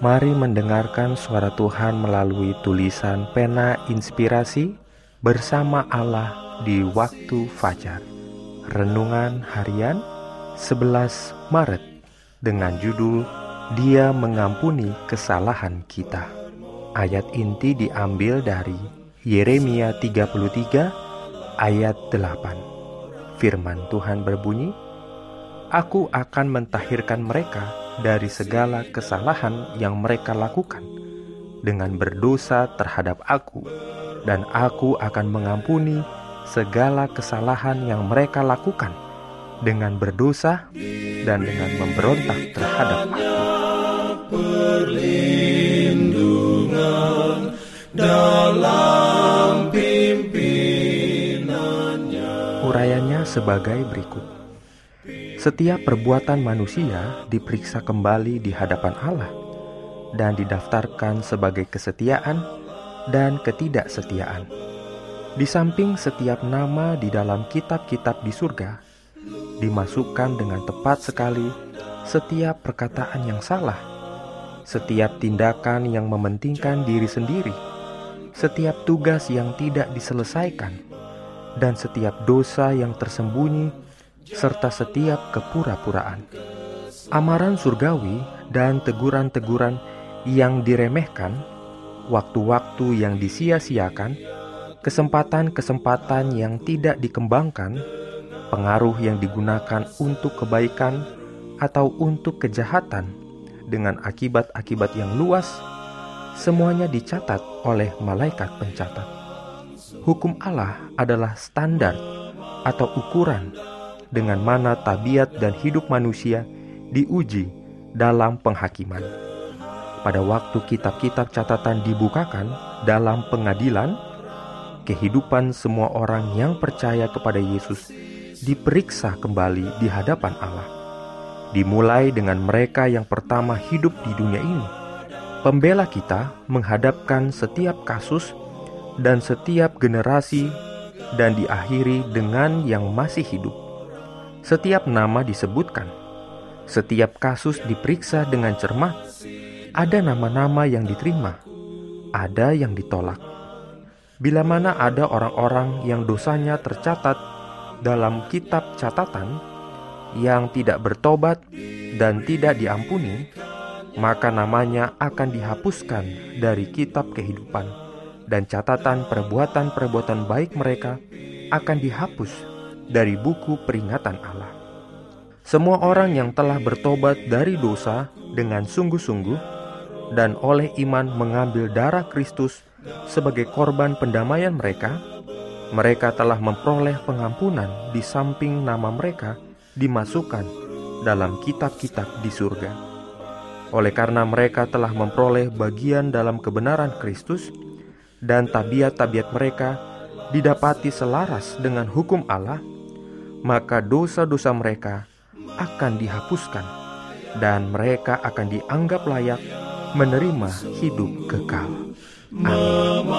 Mari mendengarkan suara Tuhan melalui tulisan pena inspirasi bersama Allah di waktu fajar. Renungan harian 11 Maret dengan judul Dia mengampuni kesalahan kita. Ayat inti diambil dari Yeremia 33 ayat 8. Firman Tuhan berbunyi, Aku akan mentahirkan mereka dari segala kesalahan yang mereka lakukan dengan berdosa terhadap aku, dan aku akan mengampuni segala kesalahan yang mereka lakukan dengan berdosa dan dengan memberontak terhadap aku. Perlindungan dalam pimpinannya. Urayanya sebagai berikut. Setiap perbuatan manusia diperiksa kembali di hadapan Allah dan didaftarkan sebagai kesetiaan dan ketidaksetiaan. Di samping setiap nama di dalam kitab-kitab di surga, dimasukkan dengan tepat sekali setiap perkataan yang salah, setiap tindakan yang mementingkan diri sendiri, setiap tugas yang tidak diselesaikan, dan setiap dosa yang tersembunyi serta setiap kepura-puraan. Amaran surgawi dan teguran-teguran yang diremehkan, waktu-waktu yang disia-siakan, kesempatan-kesempatan yang tidak dikembangkan, pengaruh yang digunakan untuk kebaikan atau untuk kejahatan dengan akibat-akibat yang luas, semuanya dicatat oleh malaikat pencatat. Hukum Allah adalah standar atau ukuran dengan mana tabiat dan hidup manusia diuji dalam penghakiman. Pada waktu kitab-kitab catatan dibukakan dalam pengadilan, kehidupan semua orang yang percaya kepada Yesus diperiksa kembali di hadapan Allah. Dimulai dengan mereka yang pertama hidup di dunia ini. Pembela kita menghadapkan setiap kasus dan setiap generasi dan diakhiri dengan yang masih hidup setiap nama disebutkan, setiap kasus diperiksa dengan cermat. Ada nama-nama yang diterima, ada yang ditolak. Bila mana ada orang-orang yang dosanya tercatat dalam kitab catatan yang tidak bertobat dan tidak diampuni, maka namanya akan dihapuskan dari kitab kehidupan, dan catatan perbuatan-perbuatan baik mereka akan dihapus dari buku peringatan Allah. Semua orang yang telah bertobat dari dosa dengan sungguh-sungguh dan oleh iman mengambil darah Kristus sebagai korban pendamaian mereka, mereka telah memperoleh pengampunan di samping nama mereka dimasukkan dalam kitab-kitab di surga. Oleh karena mereka telah memperoleh bagian dalam kebenaran Kristus dan tabiat-tabiat mereka didapati selaras dengan hukum Allah, maka dosa-dosa mereka akan dihapuskan dan mereka akan dianggap layak menerima hidup kekal. Memandang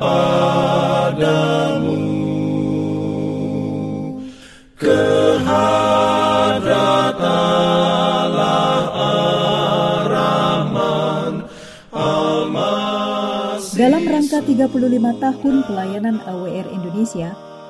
padamu Dalam rangka 35 tahun pelayanan AWR Indonesia,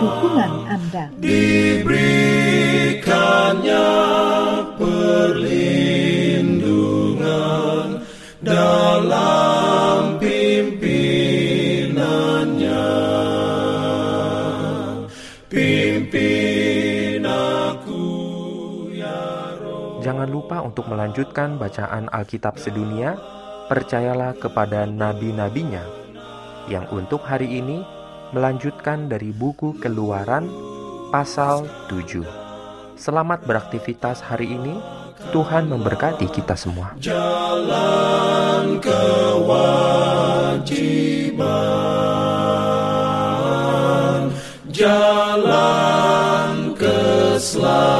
dukungan Anda. Diberikannya perlindungan dalam pimpinannya. Pimpin aku ya Roh. Jangan lupa untuk melanjutkan bacaan Alkitab sedunia. Percayalah kepada nabi-nabinya yang untuk hari ini melanjutkan dari buku Keluaran pasal 7. Selamat beraktivitas hari ini. Tuhan memberkati kita semua. Jalan kewajiban, jalan keselamatan.